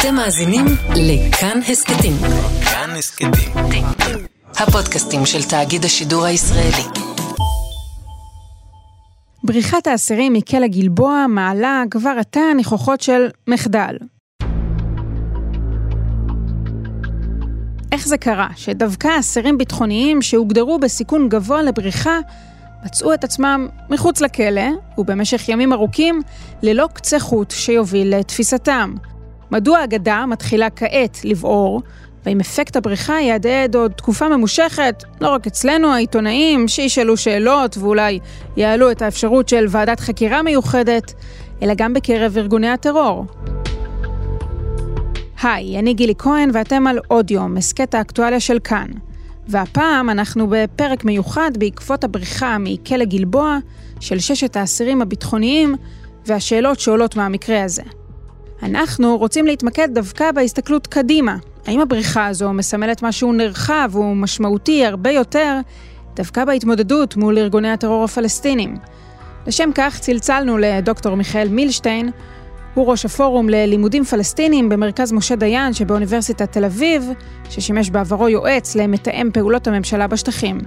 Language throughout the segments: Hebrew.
אתם מאזינים לכאן הסכתים. כאן הסכתים. הפודקאסטים של תאגיד השידור הישראלי. בריחת האסירים מכלא גלבוע מעלה כבר עתה ניחוחות של מחדל. איך זה קרה שדווקא אסירים ביטחוניים שהוגדרו בסיכון גבוה לבריחה מצאו את עצמם מחוץ לכלא, ובמשך ימים ארוכים, ללא קצה חוט שיוביל לתפיסתם. מדוע האגדה מתחילה כעת לבעור, ואם אפקט הבריחה יהדהד עוד תקופה ממושכת, לא רק אצלנו העיתונאים, שישאלו שאלות ואולי יעלו את האפשרות של ועדת חקירה מיוחדת, אלא גם בקרב ארגוני הטרור. היי, אני גילי כהן ואתם על עוד יום, הסכת האקטואליה של כאן. והפעם אנחנו בפרק מיוחד בעקבות הבריחה מכלא גלבוע של ששת האסירים הביטחוניים והשאלות שעולות מהמקרה הזה. אנחנו רוצים להתמקד דווקא בהסתכלות קדימה. האם הבריחה הזו מסמלת משהו נרחב ומשמעותי הרבה יותר דווקא בהתמודדות מול ארגוני הטרור הפלסטינים? לשם כך צלצלנו לדוקטור מיכאל מילשטיין, הוא ראש הפורום ללימודים פלסטינים במרכז משה דיין שבאוניברסיטת תל אביב, ששימש בעברו יועץ למתאם פעולות הממשלה בשטחים.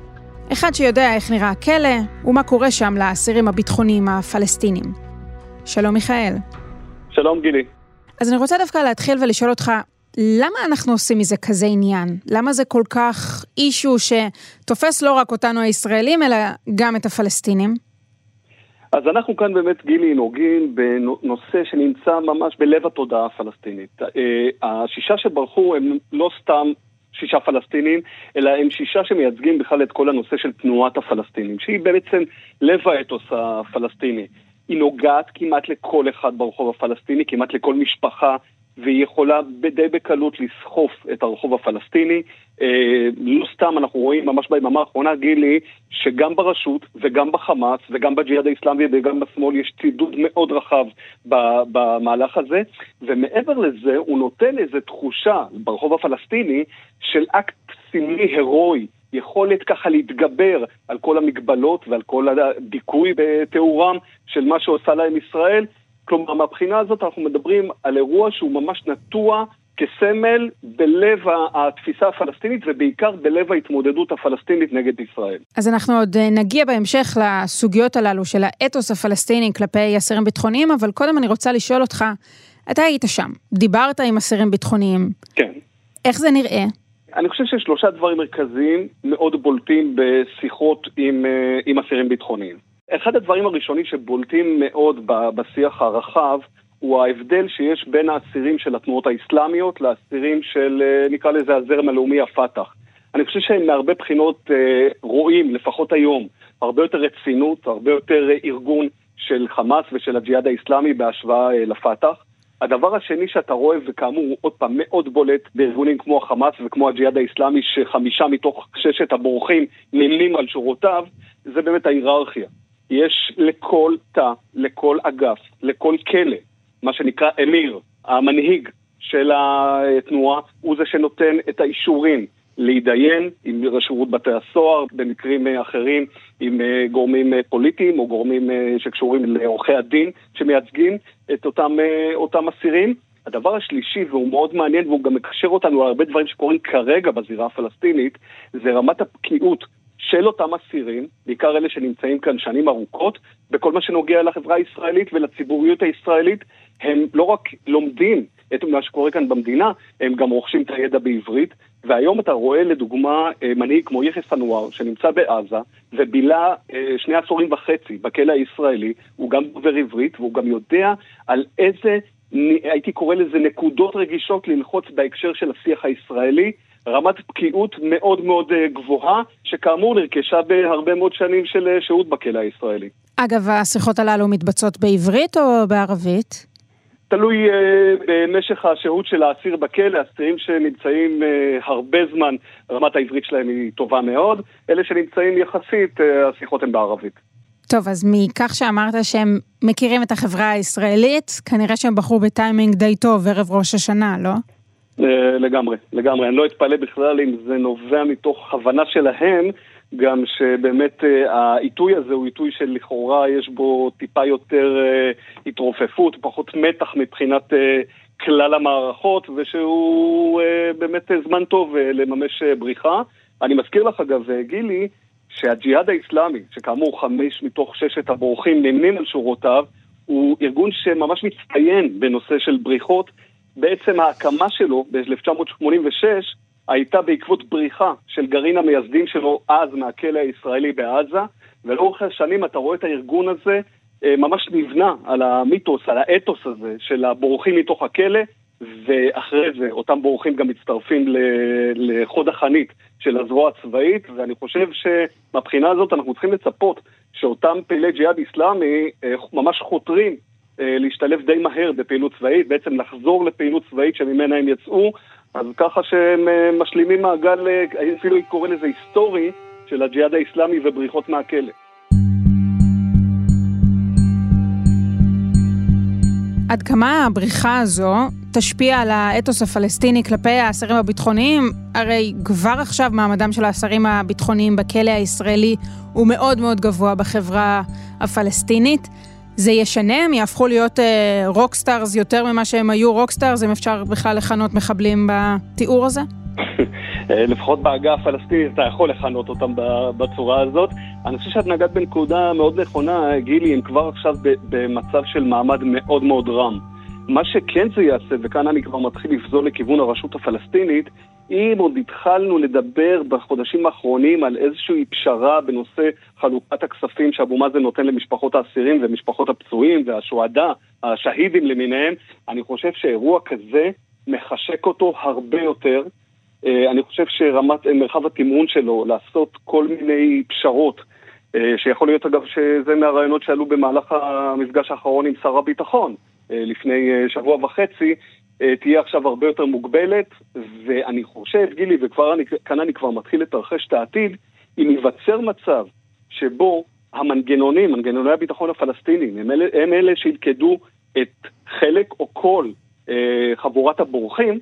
אחד שיודע איך נראה הכלא ומה קורה שם לאסירים הביטחוניים הפלסטינים. שלום מיכאל. שלום גילי. אז אני רוצה דווקא להתחיל ולשאול אותך, למה אנחנו עושים מזה כזה עניין? למה זה כל כך אישו שתופס לא רק אותנו הישראלים, אלא גם את הפלסטינים? אז אנחנו כאן באמת, גילי, נוגעים בנושא שנמצא ממש בלב התודעה הפלסטינית. אה, השישה שברחו הם לא סתם שישה פלסטינים, אלא הם שישה שמייצגים בכלל את כל הנושא של תנועת הפלסטינים, שהיא בעצם לב האתוס הפלסטיני. היא נוגעת כמעט לכל אחד ברחוב הפלסטיני, כמעט לכל משפחה, והיא יכולה די בקלות לסחוף את הרחוב הפלסטיני. אה, לא סתם אנחנו רואים ממש ביממה האחרונה, גילי, שגם ברשות וגם בחמאס וגם בג'יהאד האיסלאמי וגם בשמאל יש צידוד מאוד רחב במהלך הזה, ומעבר לזה הוא נותן איזו תחושה ברחוב הפלסטיני של אקט סמלי הירואי. יכולת ככה להתגבר על כל המגבלות ועל כל הדיכוי בתיאורם של מה שעושה להם ישראל, כלומר, מהבחינה הזאת אנחנו מדברים על אירוע שהוא ממש נטוע כסמל בלב התפיסה הפלסטינית ובעיקר בלב ההתמודדות הפלסטינית נגד ישראל. אז אנחנו עוד אה, נגיע בהמשך לסוגיות הללו של האתוס הפלסטיני כלפי אסירים ביטחוניים, אבל קודם אני רוצה לשאול אותך, אתה היית שם, דיברת עם אסירים ביטחוניים. כן. איך זה נראה? אני חושב ששלושה דברים מרכזיים מאוד בולטים בשיחות עם, אה, עם אסירים ביטחוניים. אחד הדברים הראשונים שבולטים מאוד בשיח הרחב הוא ההבדל שיש בין האסירים של התנועות האסלאמיות לאסירים של, אה, נקרא לזה, הזרם הלאומי הפת"ח. אני חושב שהם מהרבה בחינות אה, רואים, לפחות היום, הרבה יותר רצינות, הרבה יותר ארגון של חמאס ושל הג'יהאד האסלאמי בהשוואה אה, לפת"ח. הדבר השני שאתה רואה, וכאמור, עוד פעם, מאוד בולט בארגונים כמו החמאס וכמו הג'יהאד האסלאמי, שחמישה מתוך ששת הבורחים נמנים על שורותיו, זה באמת ההיררכיה. יש לכל תא, לכל אגף, לכל כלא, מה שנקרא אמיר, המנהיג של התנועה, הוא זה שנותן את האישורים להתדיין עם שירות בתי הסוהר, במקרים אחרים עם אה, גורמים אה, פוליטיים או גורמים אה, שקשורים לעורכי הדין שמייצגים את אותם, אותם אסירים. הדבר השלישי, והוא מאוד מעניין והוא גם מקשר אותנו להרבה דברים שקורים כרגע בזירה הפלסטינית, זה רמת הבקיאות של אותם אסירים, בעיקר אלה שנמצאים כאן שנים ארוכות, בכל מה שנוגע לחברה הישראלית ולציבוריות הישראלית, הם לא רק לומדים את מה שקורה כאן במדינה, הם גם רוכשים את הידע בעברית. והיום אתה רואה לדוגמה אה, מנהיג כמו יחיא סנואר, שנמצא בעזה, ובילה אה, שני עשורים וחצי בכלא הישראלי, הוא גם דובר עברית, והוא גם יודע על איזה, הייתי קורא לזה נקודות רגישות ללחוץ בהקשר של השיח הישראלי. רמת בקיאות מאוד מאוד אה, גבוהה, שכאמור נרכשה בהרבה מאוד שנים של שהות בכלא הישראלי. אגב, השיחות הללו מתבצעות בעברית או בערבית? תלוי uh, במשך השהות של האסיר בכלא, אסירים שנמצאים uh, הרבה זמן, רמת העברית שלהם היא טובה מאוד, אלה שנמצאים יחסית, uh, השיחות הן בערבית. טוב, אז מכך שאמרת שהם מכירים את החברה הישראלית, כנראה שהם בחרו בטיימינג די טוב ערב ראש השנה, לא? לגמרי, לגמרי. אני לא אתפלא בכלל אם זה נובע מתוך הבנה שלהם גם שבאמת העיתוי הזה הוא עיתוי שלכאורה יש בו טיפה יותר התרופפות, פחות מתח מבחינת כלל המערכות, ושהוא באמת זמן טוב לממש בריחה. אני מזכיר לך אגב, גילי, שהג'יהאד האיסלאמי, שכאמור חמש מתוך ששת הבורחים נמנים על שורותיו, הוא ארגון שממש מצטיין בנושא של בריחות. בעצם ההקמה שלו ב-1986 הייתה בעקבות בריחה של גרעין המייסדים שלו אז מהכלא הישראלי בעזה, ולאורך השנים אתה רואה את הארגון הזה אה, ממש נבנה על המיתוס, על האתוס הזה של הבורחים מתוך הכלא, ואחרי זה אותם בורחים גם מצטרפים לחוד החנית של הזרוע הצבאית, ואני חושב שמבחינה הזאת אנחנו צריכים לצפות שאותם פעילי ג'יהאד איסלאמי אה, ממש חותרים להשתלב די מהר בפעילות צבאית, בעצם לחזור לפעילות צבאית שממנה הם יצאו, אז ככה שהם אה, משלימים מעגל, אפילו קורא לזה היסטורי, של הג'יהאד האיסלאמי ובריחות מהכלא. עד כמה הבריחה הזו תשפיע על האתוס הפלסטיני כלפי האסירים הביטחוניים? הרי כבר עכשיו מעמדם של האסירים הביטחוניים בכלא הישראלי הוא מאוד מאוד גבוה בחברה הפלסטינית. זה ישנה? הם יהפכו להיות אה, rockstars יותר ממה שהם היו rockstars, אם אפשר בכלל לכנות מחבלים בתיאור הזה? אה, לפחות בעגה הפלסטינית אתה יכול לכנות אותם בצורה הזאת. אני חושב שאת נגעת בנקודה מאוד נכונה, גילי, הם כבר עכשיו במצב של מעמד מאוד מאוד רם. מה שכן זה יעשה, וכאן אני כבר מתחיל לפזול לכיוון הרשות הפלסטינית, אם עוד התחלנו לדבר בחודשים האחרונים על איזושהי פשרה בנושא חלוקת הכספים שאבו מאזן נותן למשפחות האסירים ומשפחות הפצועים והשועדה, השהידים למיניהם, אני חושב שאירוע כזה מחשק אותו הרבה יותר. אה, אני חושב שרמת מרחב התמרון שלו לעשות כל מיני פשרות, אה, שיכול להיות אגב שזה מהרעיונות שעלו במהלך המפגש האחרון עם שר הביטחון אה, לפני שבוע וחצי, תהיה עכשיו הרבה יותר מוגבלת, ואני חושב, גילי, וכאן אני כבר מתחיל לתרחש את העתיד, אם ייווצר מצב שבו המנגנונים, מנגנוני הביטחון הפלסטינים, הם אלה, הם אלה שילכדו את חלק או כל אה, חבורת הבורחים,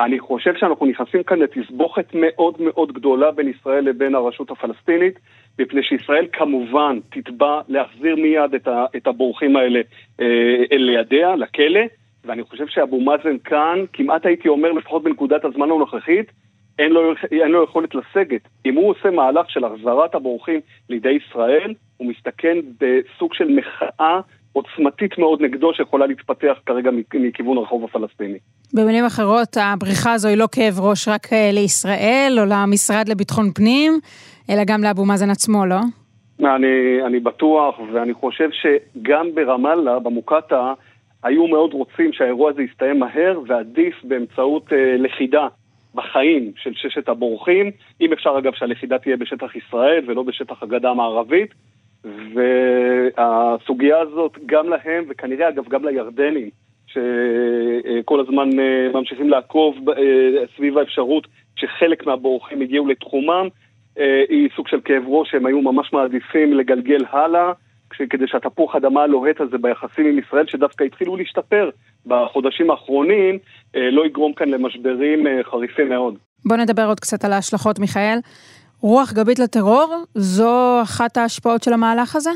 אני חושב שאנחנו נכנסים כאן לתסבוכת מאוד מאוד גדולה בין ישראל לבין הרשות הפלסטינית, מפני שישראל כמובן תתבע להחזיר מיד את, ה, את הבורחים האלה אה, אל לידיה, לכלא, ואני חושב שאבו מאזן כאן, כמעט הייתי אומר, לפחות בנקודת הזמן הנוכחית, אין לו, אין לו יכולת לסגת. אם הוא עושה מהלך של החזרת הבורחים לידי ישראל, הוא מסתכן בסוג של מחאה עוצמתית מאוד נגדו שיכולה להתפתח כרגע מכיוון הרחוב הפלסטיני. במילים אחרות, הבריחה הזו היא לא כאב ראש רק אה, לישראל או למשרד לביטחון פנים, אלא גם לאבו מאזן עצמו, לא? אני, אני בטוח, ואני חושב שגם ברמאללה, במוקטעה, היו מאוד רוצים שהאירוע הזה יסתיים מהר, ועדיף באמצעות אה, לכידה בחיים של ששת הבורחים, אם אפשר אגב שהלכידה תהיה בשטח ישראל ולא בשטח הגדה המערבית, והסוגיה הזאת גם להם, וכנראה אגב גם לירדנים, שכל הזמן אה, ממשיכים לעקוב אה, סביב האפשרות שחלק מהבורחים הגיעו לתחומם, אה, היא סוג של כאב ראש שהם היו ממש מעדיפים לגלגל הלאה, כדי שהתפוח אדמה הלוהט הזה ביחסים עם ישראל, שדווקא התחילו להשתפר בחודשים האחרונים, לא יגרום כאן למשברים חריפים מאוד. בוא נדבר עוד קצת על ההשלכות, מיכאל. רוח גבית לטרור, זו אחת ההשפעות של המהלך הזה?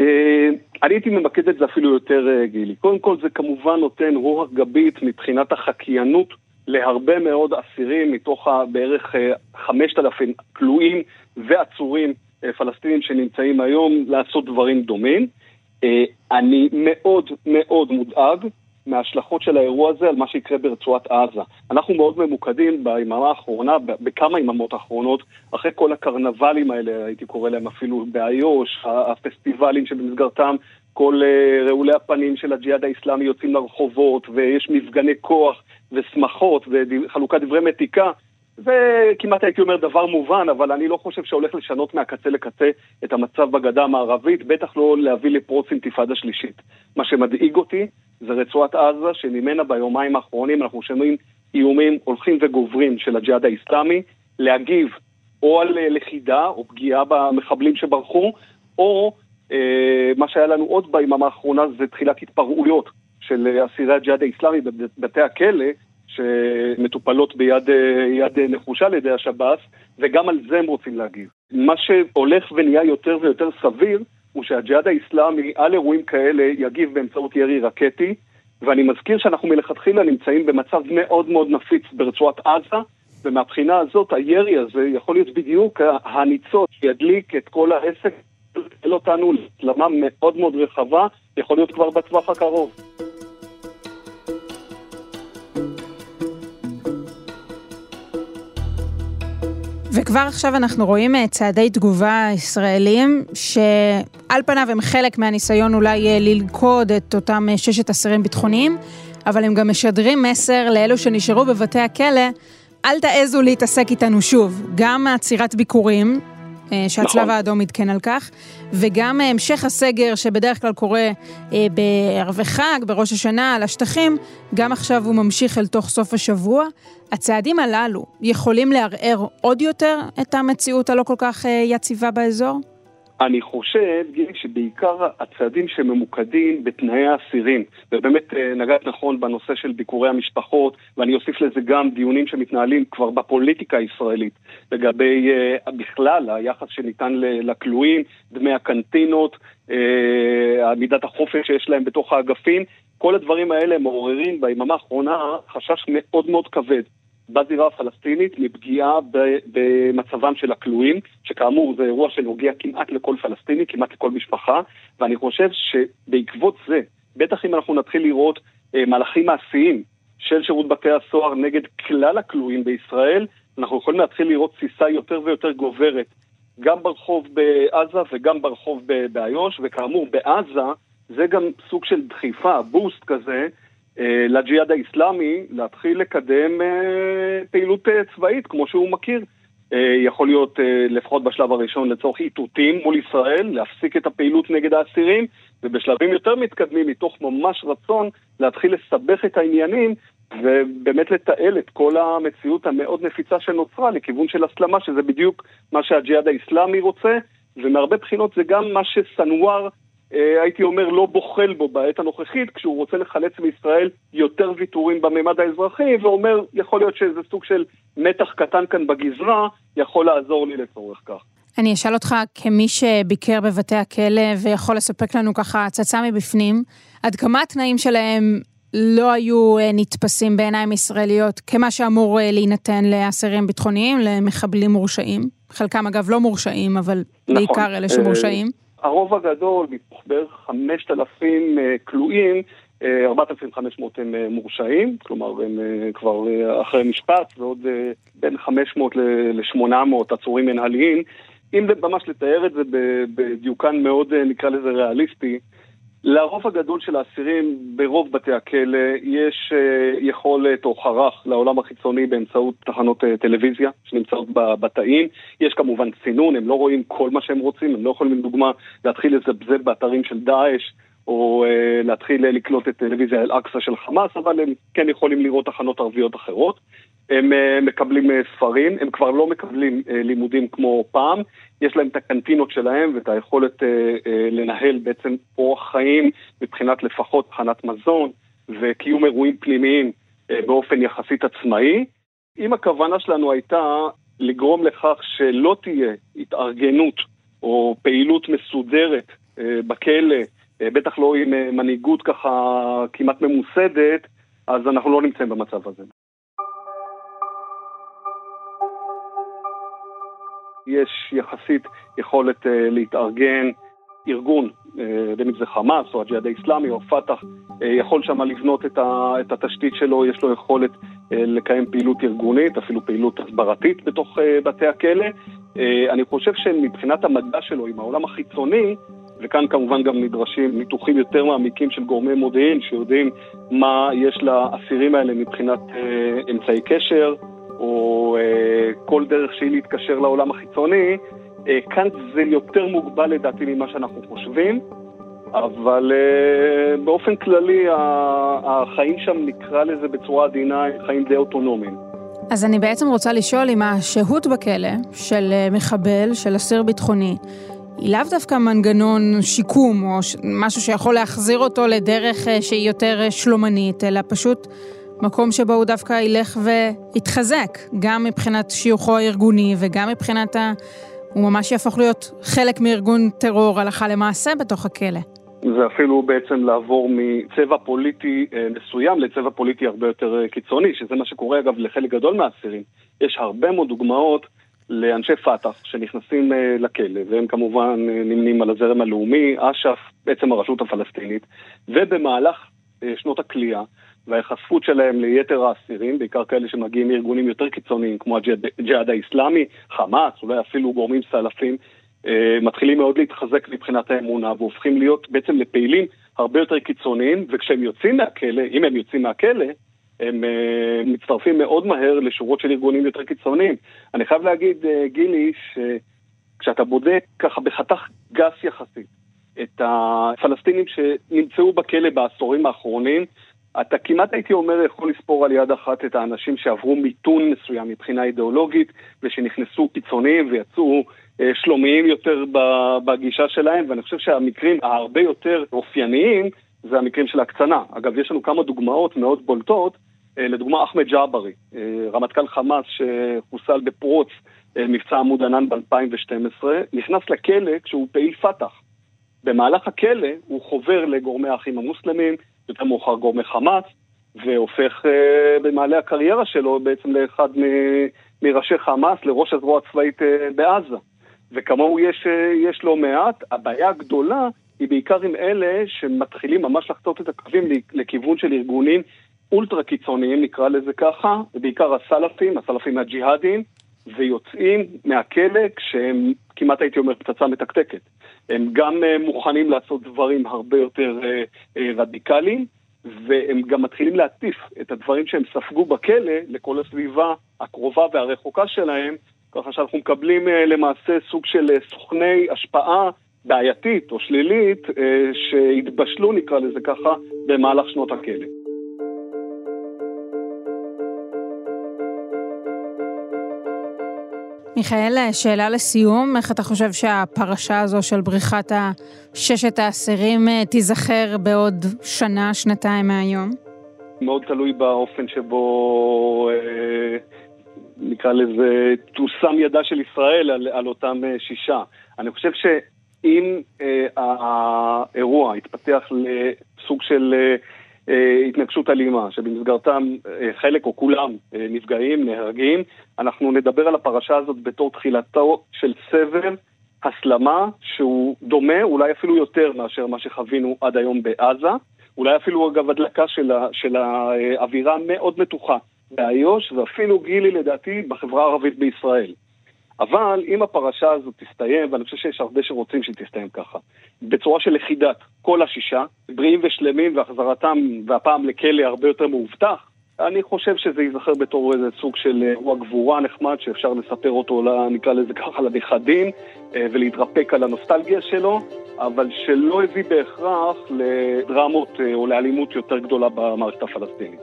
אה, אני הייתי ממקד את זה אפילו יותר, אה, גילי. קודם כל זה כמובן נותן רוח גבית מבחינת החקיינות להרבה מאוד אסירים מתוך בערך 5,000 אה, כלואים ועצורים פלסטינים שנמצאים היום לעשות דברים דומים. אני מאוד מאוד מודאג מההשלכות של האירוע הזה על מה שיקרה ברצועת עזה. אנחנו מאוד ממוקדים ביממה האחרונה, בכמה יממות האחרונות, אחרי כל הקרנבלים האלה, הייתי קורא להם אפילו באיו"ש, הפסטיבלים שבמסגרתם כל uh, רעולי הפנים של הג'יהאד האיסלאמי יוצאים לרחובות, ויש מפגני כוח ושמחות וחלוקת דברי מתיקה. זה כמעט הייתי אומר דבר מובן, אבל אני לא חושב שהולך לשנות מהקצה לקצה את המצב בגדה המערבית, בטח לא להביא לפרוץ אינתיפאדה שלישית. מה שמדאיג אותי זה רצועת עזה, שממנה ביומיים האחרונים אנחנו שומעים איומים הולכים וגוברים של הג'יהאד האיסלאמי, להגיב או על אה, לכידה או פגיעה במחבלים שברחו, או אה, מה שהיה לנו עוד ביממה האחרונה זה תחילת התפרעויות של אה, אסירי הג'יהאד האיסלאמי בבתי הכלא, שמטופלות ביד יד נחושה על ידי השב"ס, וגם על זה הם רוצים להגיב. מה שהולך ונהיה יותר ויותר סביר, הוא שהג'יהאד האיסלאמי על אירועים כאלה יגיב באמצעות ירי רקטי, ואני מזכיר שאנחנו מלכתחילה נמצאים במצב מאוד מאוד נפיץ ברצועת עזה, ומהבחינה הזאת הירי הזה יכול להיות בדיוק הניצוץ שידליק את כל העסק, יבטל אותנו להסלמה מאוד מאוד רחבה, יכול להיות כבר בטווח הקרוב. וכבר עכשיו אנחנו רואים אה, צעדי תגובה ישראלים, שעל פניו הם חלק מהניסיון אולי אה, ללכוד את אותם אה, ששת אסירים ביטחוניים, אבל הם גם משדרים מסר לאלו שנשארו בבתי הכלא, אל תעזו להתעסק איתנו שוב. גם עצירת ביקורים, שהצלב נכון. האדום עדכן על כך, וגם המשך הסגר שבדרך כלל קורה בערבי חג, בראש השנה, על השטחים, גם עכשיו הוא ממשיך אל תוך סוף השבוע. הצעדים הללו יכולים לערער עוד יותר את המציאות הלא כל כך אה, יציבה באזור? אני חושב, גילי, שבעיקר הצעדים שממוקדים בתנאי האסירים, ובאמת אה, נגעת נכון בנושא של ביקורי המשפחות, ואני אוסיף לזה גם דיונים שמתנהלים כבר בפוליטיקה הישראלית, לגבי uh, בכלל היחס שניתן לכלואים, דמי הקנטינות, uh, מידת החופש שיש להם בתוך האגפים, כל הדברים האלה מעוררים ביממה האחרונה חשש מאוד מאוד כבד. בזירה הפלסטינית מפגיעה במצבם של הכלואים, שכאמור זה אירוע שנוגע כמעט לכל פלסטיני, כמעט לכל משפחה, ואני חושב שבעקבות זה, בטח אם אנחנו נתחיל לראות אה, מהלכים מעשיים של שירות בתי הסוהר נגד כלל הכלואים בישראל, אנחנו יכולים להתחיל לראות תסיסה יותר ויותר גוברת, גם ברחוב בעזה וגם ברחוב באיו"ש, וכאמור בעזה זה גם סוג של דחיפה, בוסט כזה, לג'יהאד האיסלאמי להתחיל לקדם אה, פעילות אה, צבאית כמו שהוא מכיר. יכול להיות לפחות בשלב הראשון לצורך איתותים מול ישראל, להפסיק את הפעילות נגד האסירים, ובשלבים יותר מתקדמים, מתוך ממש רצון להתחיל לסבך את העניינים ובאמת לתעל את כל המציאות המאוד נפיצה שנוצרה לכיוון של הסלמה, שזה בדיוק מה שהג'יהאד האיסלאמי רוצה, ומהרבה בחינות זה גם מה שסנוואר אה, הייתי אומר, לא בוחל בו בעת הנוכחית, כשהוא רוצה לחלץ מישראל יותר ויתורים בממד האזרחי, ואומר, יכול להיות שזה סוג של מתח קטן כאן בגזרה, יכול לעזור לי לצורך כך. אני אשאל אותך, כמי שביקר בבתי הכלא ויכול לספק לנו ככה הצצה מבפנים, עד כמה התנאים שלהם לא היו אה, נתפסים בעיניים ישראליות כמה שאמור אה, להינתן לאסירים ביטחוניים, למחבלים מורשעים? חלקם אגב לא מורשעים, אבל נכון. בעיקר אלה שמורשעים. הרוב הגדול, מתוך בערך 5,000 אה, כלואים, 4,500 אה, הם אה, מורשעים, כלומר הם כבר אחרי משפט, ועוד בין 500 ל-800 עצורים מנהליים. אם ממש לתאר את זה בדיוקן מאוד, נקרא לזה ריאליסטי, לרוב הגדול של האסירים ברוב בתי הכלא יש uh, יכולת או חרך לעולם החיצוני באמצעות תחנות uh, טלוויזיה שנמצאות בתאים. יש כמובן צינון, הם לא רואים כל מה שהם רוצים, הם לא יכולים לדוגמה להתחיל לזבזב באתרים של דאעש או uh, להתחיל לקלוט את טלוויזיה אל-אקצא של חמאס, אבל הם כן יכולים לראות תחנות ערביות אחרות. הם uh, מקבלים uh, ספרים, הם כבר לא מקבלים uh, לימודים כמו פעם, יש להם את הקנטינות שלהם ואת היכולת לנהל בעצם אורח חיים מבחינת לפחות תחנת מזון וקיום אירועים פנימיים באופן יחסית עצמאי. אם הכוונה שלנו הייתה לגרום לכך שלא תהיה התארגנות או פעילות מסודרת בכלא, בטח לא עם מנהיגות ככה כמעט ממוסדת, אז אנחנו לא נמצאים במצב הזה. יש יחסית יכולת uh, להתארגן. ארגון, אה, בין אם זה חמאס או הג'יהאד האיסלאמי או פת"ח, uh, יכול שם לבנות את, ה, את התשתית שלו, יש לו יכולת uh, לקיים פעילות ארגונית, אפילו פעילות הסברתית בתוך בתי הכלא. אני חושב שמבחינת המדע שלו עם העולם החיצוני, וכאן כמובן גם נדרשים ניתוחים יותר מעמיקים של גורמי מודיעין שיודעים מה יש לאסירים האלה מבחינת אמצעי קשר, או אה, כל דרך שהיא להתקשר לעולם החיצוני, אה, כאן זה יותר מוגבל לדעתי ממה שאנחנו חושבים, אבל אה, באופן כללי החיים שם, נקרא לזה בצורה עדינה, הם חיים די אוטונומיים. אז אני בעצם רוצה לשאול אם השהות בכלא של אה, מחבל, של אסיר ביטחוני, היא לאו דווקא מנגנון שיקום או. משהו שיכול להחזיר אותו לדרך אה, שהיא יותר אה, שלומנית, אלא פשוט מקום שבו הוא דווקא ילך ויתחזק, גם מבחינת שיוכו הארגוני וגם מבחינת ה... הוא ממש יהפוך להיות חלק מארגון טרור הלכה למעשה בתוך הכלא. זה אפילו בעצם לעבור מצבע פוליטי אה, מסוים לצבע פוליטי הרבה יותר אה, קיצוני, שזה מה שקורה אגב לחלק גדול מהאסירים. יש הרבה מאוד דוגמאות לאנשי פת"ח שנכנסים אה, לכלא, והם כמובן נמנים על הזרם הלאומי, אש"ף, בעצם הרשות הפלסטינית, ובמהלך שנות הכליאה וההיחשפות שלהם ליתר האסירים, בעיקר כאלה שמגיעים מארגונים יותר קיצוניים כמו הג'יהאד האיסלאמי, חמאס, אולי אפילו גורמים סלפים, אה, מתחילים מאוד להתחזק מבחינת האמונה והופכים להיות בעצם לפעילים הרבה יותר קיצוניים, וכשהם יוצאים מהכלא, אם הם יוצאים מהכלא, הם uh, מצטרפים מאוד מהר לשורות של ארגונים יותר קיצוניים. אני חייב להגיד, uh, גילי, שכשאתה בודק ככה בחתך גס יחסית את הפלסטינים שנמצאו בכלא בעשורים האחרונים, אתה כמעט הייתי אומר יכול לספור על יד אחת את האנשים שעברו מיתון מסוים מבחינה אידיאולוגית ושנכנסו קיצוניים ויצאו אה, שלומיים יותר בגישה שלהם, ואני חושב שהמקרים ההרבה יותר אופייניים זה המקרים של הקצנה. אגב, יש לנו כמה דוגמאות מאוד בולטות, אה, לדוגמה אחמד ג'אברי, אה, רמטכ"ל חמאס שחוסל בפרוץ מבצע עמוד ענן ב-2012, נכנס לכלא כשהוא פעיל פת"ח. במהלך הכלא הוא חובר לגורמי האחים המוסלמים, יותר מאוחר גורמי חמאס, והופך במעלה הקריירה שלו בעצם לאחד מראשי חמאס, לראש הזרוע הצבאית בעזה. וכמוהו יש, אה, יש לא מעט. הבעיה הגדולה היא בעיקר עם אלה שמתחילים ממש לחצות את הקווים לכיוון של ארגונים אולטרה קיצוניים, נקרא לזה ככה, ובעיקר הסלפים, הסלפים הג'יהאדים, ויוצאים מהכלא כשהם כמעט הייתי אומר פצצה מתקתקת. הם גם אה, מוכנים לעשות דברים הרבה יותר אה, רדיקליים, והם גם מתחילים להטיף את הדברים שהם ספגו בכלא לכל הסביבה הקרובה והרחוקה שלהם, ככה שאנחנו מקבלים אה, למעשה סוג של אה, סוכני השפעה בעייתית או שלילית אה, שהתבשלו, נקרא לזה ככה, במהלך שנות הכלא. מיכאל, שאלה לסיום, איך אתה חושב שהפרשה הזו של בריחת ששת האסירים תיזכר בעוד שנה, שנתיים מהיום? מאוד תלוי באופן שבו אה, נקרא לזה, תושם ידה של ישראל על, על אותם אה, שישה. אני חושב שאם אה, האירוע יתפתח לסוג של אה, אה, התנגשות אלימה, שבמסגרתם אה, חלק או כולם אה, נפגעים, נהרגים, אנחנו נדבר על הפרשה הזאת בתור תחילתו של סבב הסלמה שהוא דומה, אולי אפילו יותר מאשר מה שחווינו עד היום בעזה. אולי אפילו אגב הדלקה של האווירה מאוד מתוחה באיו"ש, ואפילו גילי לדעתי בחברה הערבית בישראל. אבל אם הפרשה הזאת תסתיים, ואני חושב שיש הרבה שרוצים שהיא תסתיים ככה, בצורה של לכידת כל השישה, בריאים ושלמים והחזרתם, והפעם לכלא הרבה יותר מאובטח, אני חושב שזה ייזכר בתור איזה סוג של אירוע גבורה נחמד שאפשר לספר אותו, נקרא לזה ככה, לנכדים אה, ולהתרפק על הנוסטלגיה שלו, אבל שלא הביא בהכרח לדרמות אה, או לאלימות יותר גדולה במערכת הפלסטינית.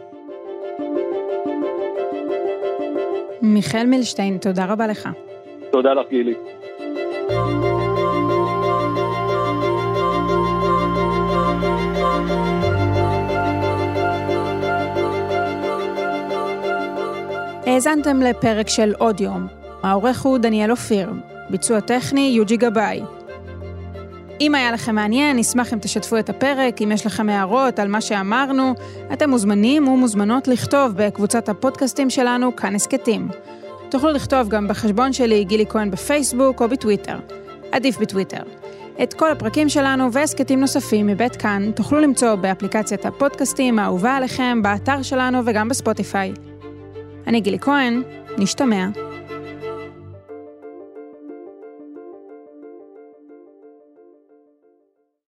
מיכאל מילשטיין, תודה רבה לך. תודה לך, גילי. האזנתם לפרק של עוד יום. העורך הוא דניאל אופיר. ביצוע טכני יוג'י גבאי. אם היה לכם מעניין, נשמח אם תשתפו את הפרק, אם יש לכם הערות על מה שאמרנו, אתם מוזמנים ומוזמנות לכתוב בקבוצת הפודקאסטים שלנו, כאן הסכתים. תוכלו לכתוב גם בחשבון שלי, גילי כהן בפייסבוק או בטוויטר. עדיף בטוויטר. את כל הפרקים שלנו והסכתים נוספים מבית כאן תוכלו למצוא באפליקציית הפודקאסטים האהובה עליכם, באתר שלנו וגם בספוטיפיי. אני גילי כהן, נשתמע.